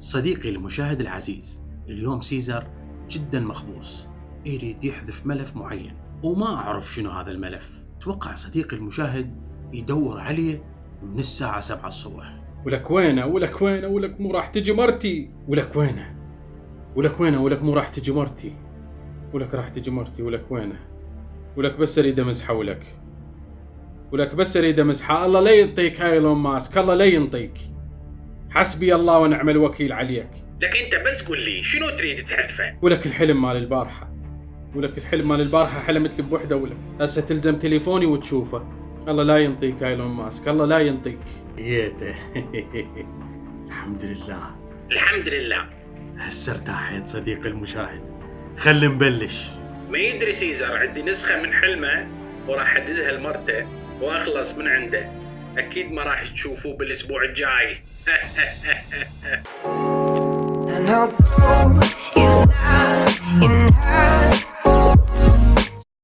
صديقي المشاهد العزيز اليوم سيزر جدا مخبوص يريد يحذف ملف معين وما أعرف شنو هذا الملف. توقع صديقي المشاهد يدور عليه من الساعة 7 الصبح. ولك وينه؟ ولك وينه؟ ولك مو راح تجي مرتي؟ ولك وينه؟ ولك وينه؟ ولك مو راح تجي مرتي؟ ولك راح تجي مرتي؟ ولك وينه؟ ولك بس أريد امسحه ولك ولك بس أريد امسحه الله لا ينطيك إيلون ماسك. الله لا ينطيك. حسبي الله ونعم الوكيل عليك. لك انت بس قول لي شنو تريد تحذفه؟ ولك الحلم مال البارحة. ولك الحلم مال البارحة حلمت لي بوحدة ولك هسه تلزم تليفوني وتشوفه. الله لا ينطيك إيلون ماسك الله لا ينطيك. جيته الحمد لله. الحمد لله. هسه ارتاحت صديقي المشاهد. خلي نبلش. ما يدري سيزر عندي نسخة من حلمه وراح أدزها لمرته وأخلص من عنده. أكيد ما راح تشوفوه بالأسبوع الجاي.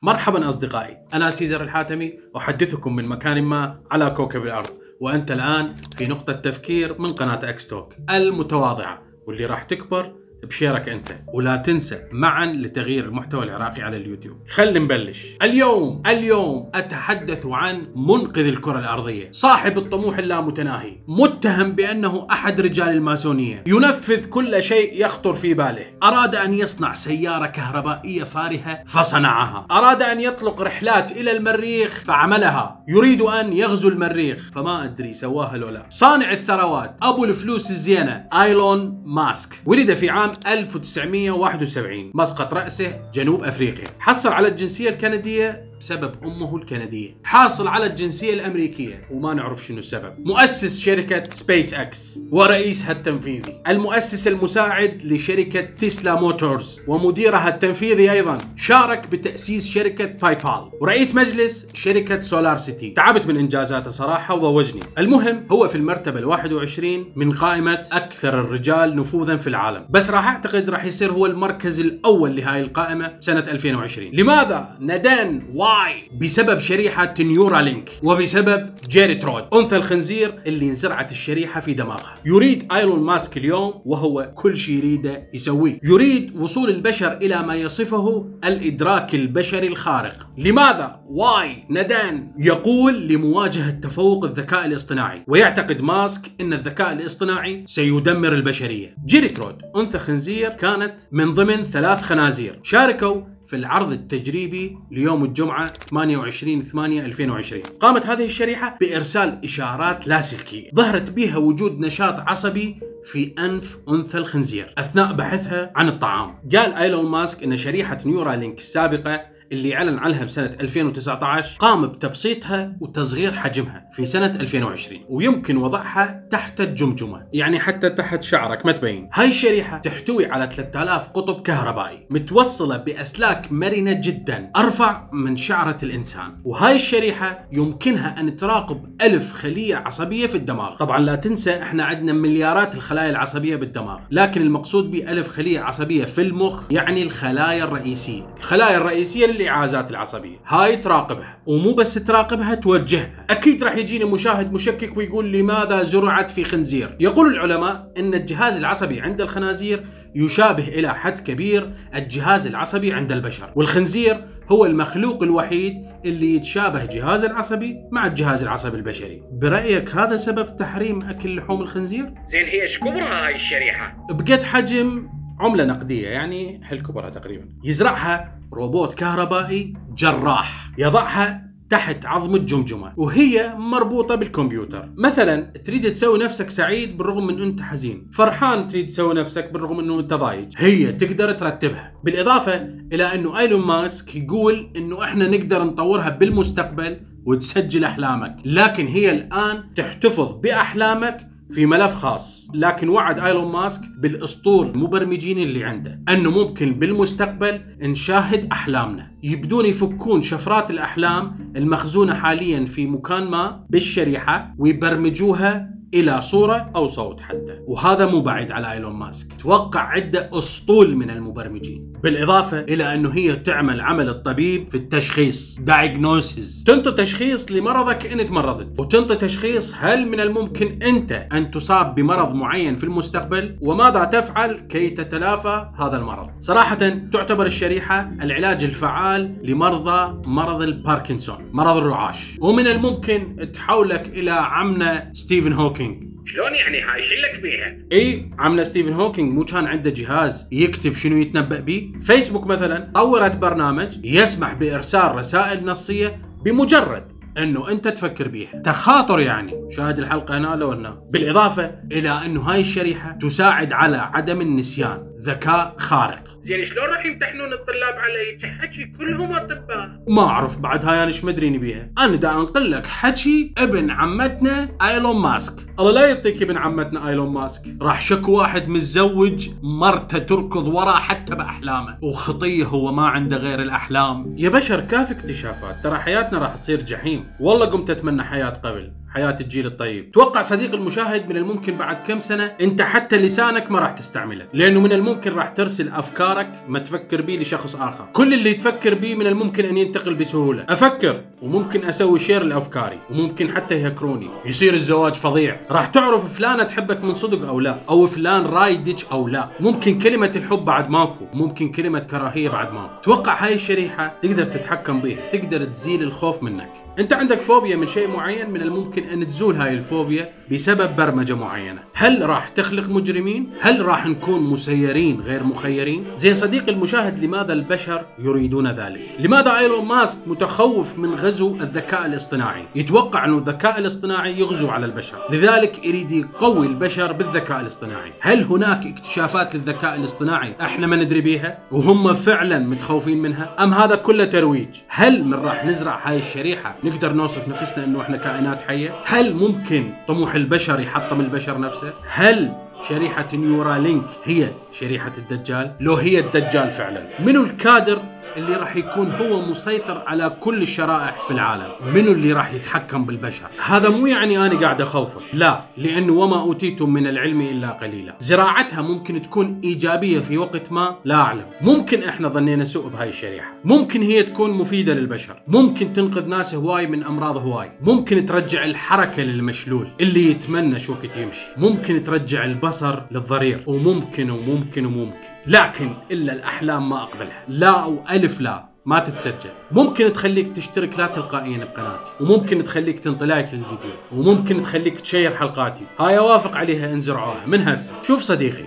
مرحبا أصدقائي أنا سيزر الحاتمي أحدثكم من مكان ما على كوكب الأرض وأنت الآن في نقطة تفكير من قناة أكستوك المتواضعة واللي راح تكبر ب share ك أنت ولا تنسى معا لتغيير المحتوى العراقي على اليوتيوب. خلينا نبلش. اليوم اليوم أتحدث عن منقذ الكرة الأرضية. صاحب الطموح اللامتناهي متهم بأنه أحد رجال الماسونية. ينفذ كل شيء يخطر في باله. أراد أن يصنع سيارة كهربائية فارهة فصنعها. أراد أن يطلق رحلات إلى المريخ فعملها. يريد أن يغزو المريخ. فما أدري سواها لو لا صانع الثروات أبو الفلوس الزينة آيلون ماسك. ولد في عام 1971 مسقط رأسه جنوب أفريقيا. حصل على الجنسية الكندية بسبب أمه الكندية. حاصل على الجنسية الأمريكية. وما نعرف شنو السبب. مؤسس شركة سبيس إكس ورئيسها التنفيذي المؤسس المساعد لشركة تسلا موتورز. ومديرها التنفيذي أيضا. شارك بتأسيس شركة باي بال ورئيس مجلس شركة سولار سيتي تعبت من إنجازاته صراحة وضوجني المهم هو في المرتبة ال21 من قائمة أكثر الرجال نفوذا في العالم. بس راح أعتقد راح يصير هو المركز الأول لهاي القائمة سنة 2020 لماذا neden why. بسبب شريحة نيورالينك وبسبب جيري ترود أنثى الخنزير اللي انزرعت الشريحة في دماغها. يريد إيلون ماسك اليوم وهو كل شيء يريده يسويه. يريد وصول البشر إلى ما يصفه الإدراك البشري الخارق. لماذا why neden يقول لمواجهة تفوق الذكاء الاصطناعي ويعتقد ماسك إن الذكاء الاصطناعي سيدمر البشرية؟ جيري ترود أنثى خنزير كانت من ضمن ثلاث خنازير. شاركوا في العرض التجريبي ليوم الجمعة 28 8 2020 قامت هذه الشريحة بإرسال إشارات لاسلكية. ظهرت بها وجود نشاط عصبي في أنف أنثى الخنزير أثناء بحثها عن الطعام. قال إيلون ماسك أن شريحة نيورا لينك السابقة اللي أعلن عنها بسنة 2019 قام بتبسيطها وتصغير حجمها في سنة 2020 ويمكن وضعها تحت الجمجمة. يعني حتى تحت شعرك ما تبين. هاي الشريحة تحتوي على 3000 قطب كهربائي متوصلة بأسلاك مرنة جدا أرفع من شعرة الإنسان. وهاي الشريحة يمكنها أن تراقب ألف خلية عصبية في الدماغ. طبعا لا تنسى إحنا عندنا مليارات الخلايا العصبية بالدماغ لكن المقصود بألف خلية عصبية في المخ يعني الخلايا الرئيسية. الخلايا الرئيسية للإعازات العصبية. هاي تراقبها ومو بس تراقبها توجهها. أكيد راح يجيني مشاهد مشكك ويقول لماذا زرعت في خنزير؟ يقول العلماء أن الجهاز العصبي عند الخنازير يشابه إلى حد كبير الجهاز العصبي عند البشر. والخنزير هو المخلوق الوحيد اللي يتشابه جهاز العصبي مع الجهاز العصبي البشري. برأيك هذا سبب تحريم أكل لحوم الخنزير؟ زين هي إيش كبرها هاي الشريحة؟ بقد حجم عملة نقدية يعني حل كبرها تقريبا. يزرعها روبوت كهربائي جراح يضعها تحت عظم الجمجمة وهي مربوطة بالكمبيوتر. مثلا تريد تسوي نفسك سعيد بالرغم من أنت حزين. فرحان تريد تسوي نفسك بالرغم أنه أنت ضايج. هي تقدر ترتبها. بالإضافة إلى أنه إيلون ماسك يقول أنه إحنا نقدر نطورها بالمستقبل وتسجل أحلامك. لكن هي الآن تحتفظ بأحلامك في ملف خاص. لكن وعد إيلون ماسك بالأسطول المبرمجين اللي عنده أنه ممكن بالمستقبل نشاهد أحلامنا. يبدون يفكون شفرات الأحلام المخزونة حاليا في مكان ما بالشريحة ويبرمجوها إلى صورة أو صوت حتى. وهذا مو بعيد على إيلون ماسك. توقع عدة أسطول من المبرمجين. بالإضافة إلى أنه هي تعمل عمل الطبيب في التشخيص diagnosis. تنطي تشخيص لمرضك ان تمرضت وتنطي تشخيص هل من الممكن أنت أن تصاب بمرض معين في المستقبل؟ وماذا تفعل كي تتلافى هذا المرض؟ صراحة تعتبر الشريحة العلاج الفعال لمرضى مرض الباركنسون مرض الرعاش. ومن الممكن تحولك إلى عمنا ستيفن هوكينج. شلون يعني؟ هاي شو لك بيها؟ إي عمنا ستيفن هوكينج مو كان عنده جهاز يكتب شنو يتنبأ به. فيسبوك مثلا طورت برنامج يسمح بإرسال رسائل نصية بمجرد إنه أنت تفكر بيها. تخاطر يعني. شاهد الحلقة هنا لو هنا بالإضافة إلى إنه هاي الشريحة تساعد على عدم النسيان. ذكاء خارق. زين شلون راح يمتحنون الطلاب على حكي؟ كلهم أطباء؟ ما أعرف بعد هاي أنا إيش مدريني بيها أنا دا أنقل لك حكي ابن عمتنا إيلون ماسك. الله لا يعطيك ابن عمتنا إيلون ماسك. راح شك واحد متزوج مرته تركض وراه حتى بأحلامه. وخطيه هو ما عنده غير الأحلام. يا بشر كاف اكتشافات. ترى حياتنا راح تصير جحيم. والله قمت أتمنى حياة قبل. حياة الجيل الطيب. توقع صديق المشاهد من الممكن بعد كم سنة انت حتى لسانك ما راح تستعمله لأنه من الممكن راح ترسل أفكارك ما تفكر بيه لشخص آخر. كل اللي تفكر بيه من الممكن أن ينتقل بسهولة. أفكر وممكن أسوي share لأفكاري وممكن حتى يهكروني. يصير الزواج فظيع. راح تعرف فلانة تحبك من صدق أو لا أو فلان رايدك أو لا. ممكن كلمة الحب بعد ماكو ممكن كلمة كراهية بعد ماكو. توقع هاي الشريحة تقدر تتحكم بيها تقدر تزيل الخوف منك. انت عندك فوبيا من شيء معين من الممكن أن تزول هاي الفوبيا بسبب برمجة معينة. هل راح تخلق مجرمين؟ هل راح نكون مسيرين غير مخيرين؟ زين صديقي المشاهد لماذا البشر يريدون ذلك؟ لماذا إيلون ماسك متخوف من غزو الذكاء الاصطناعي؟ يتوقع انه الذكاء الاصطناعي يغزو على البشر. لذلك يريد يقوي البشر بالذكاء الاصطناعي. هل هناك اكتشافات للذكاء الاصطناعي إحنا ما ندري بيها؟ وهم فعلا متخوفين منها؟ أم هذا كله ترويج؟ هل من راح نزرع هاي الشريحة نقدر نوصف نفسنا إنه إحنا كائنات حية؟ هل ممكن طموح البشر يحطم البشر نفسه؟ هل شريحة نيورالينك هي شريحة الدجال؟ لو هي الدجال فعلا منو الكادر اللي راح يكون هو مسيطر على كل الشرائح في العالم. منو اللي راح يتحكم بالبشر؟ هذا مو يعني أنا قاعد أخوفك. لا لأنه وما أوتيتم من العلم إلا قليلا. زراعتها ممكن تكون إيجابية في وقت ما لا أعلم. ممكن إحنا ظنينا سوء بهاي الشريحة. ممكن هي تكون مفيدة للبشر. ممكن تنقذ ناس هواي من أمراض هواي. ممكن ترجع الحركة للمشلول اللي يتمنى شو وقت يمشي. ممكن ترجع البصر للضرير. وممكن وممكن وممكن. لكن إلا الأحلام ما أقبلها. لا أو ألف لا ما تتسجل. ممكن تخليك تشترك لا تلقائيا بقناتي وممكن تخليك تنطي like للفيديو وممكن تخليك تشير حلقاتي. هاي أوافق عليها انزرعوها من هسه. شوف صديقي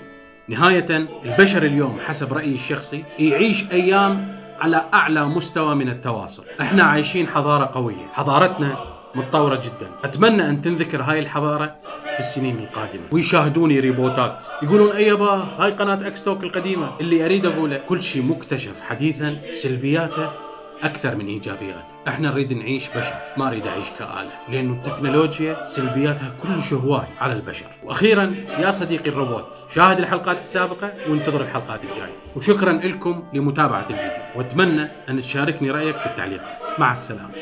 نهاية البشر اليوم حسب رأيي الشخصي يعيش أيام على أعلى مستوى من التواصل. إحنا عايشين حضارة قوية حضارتنا متطورة جدا. أتمنى أن تنذكر هاي الحضارة. في السنين القادمة. ويشاهدوني ريبوتات. يقولون أي يابا هاي قناة أكستوك القديمة. اللي أريد أقوله كل شيء مكتشف حديثا سلبياته أكثر من إيجابياته. إحنا نريد نعيش بشر ما اريد أعيش كآلة. لأنه التكنولوجيا سلبياتها كل هواي على البشر. وأخيرا يا صديقي الروبوت شاهد الحلقات السابقة وانتظر الحلقات الجاية. وشكرا لكم لمتابعة الفيديو. وأتمنى أن تشاركني رأيك في التعليقات. مع السلامة.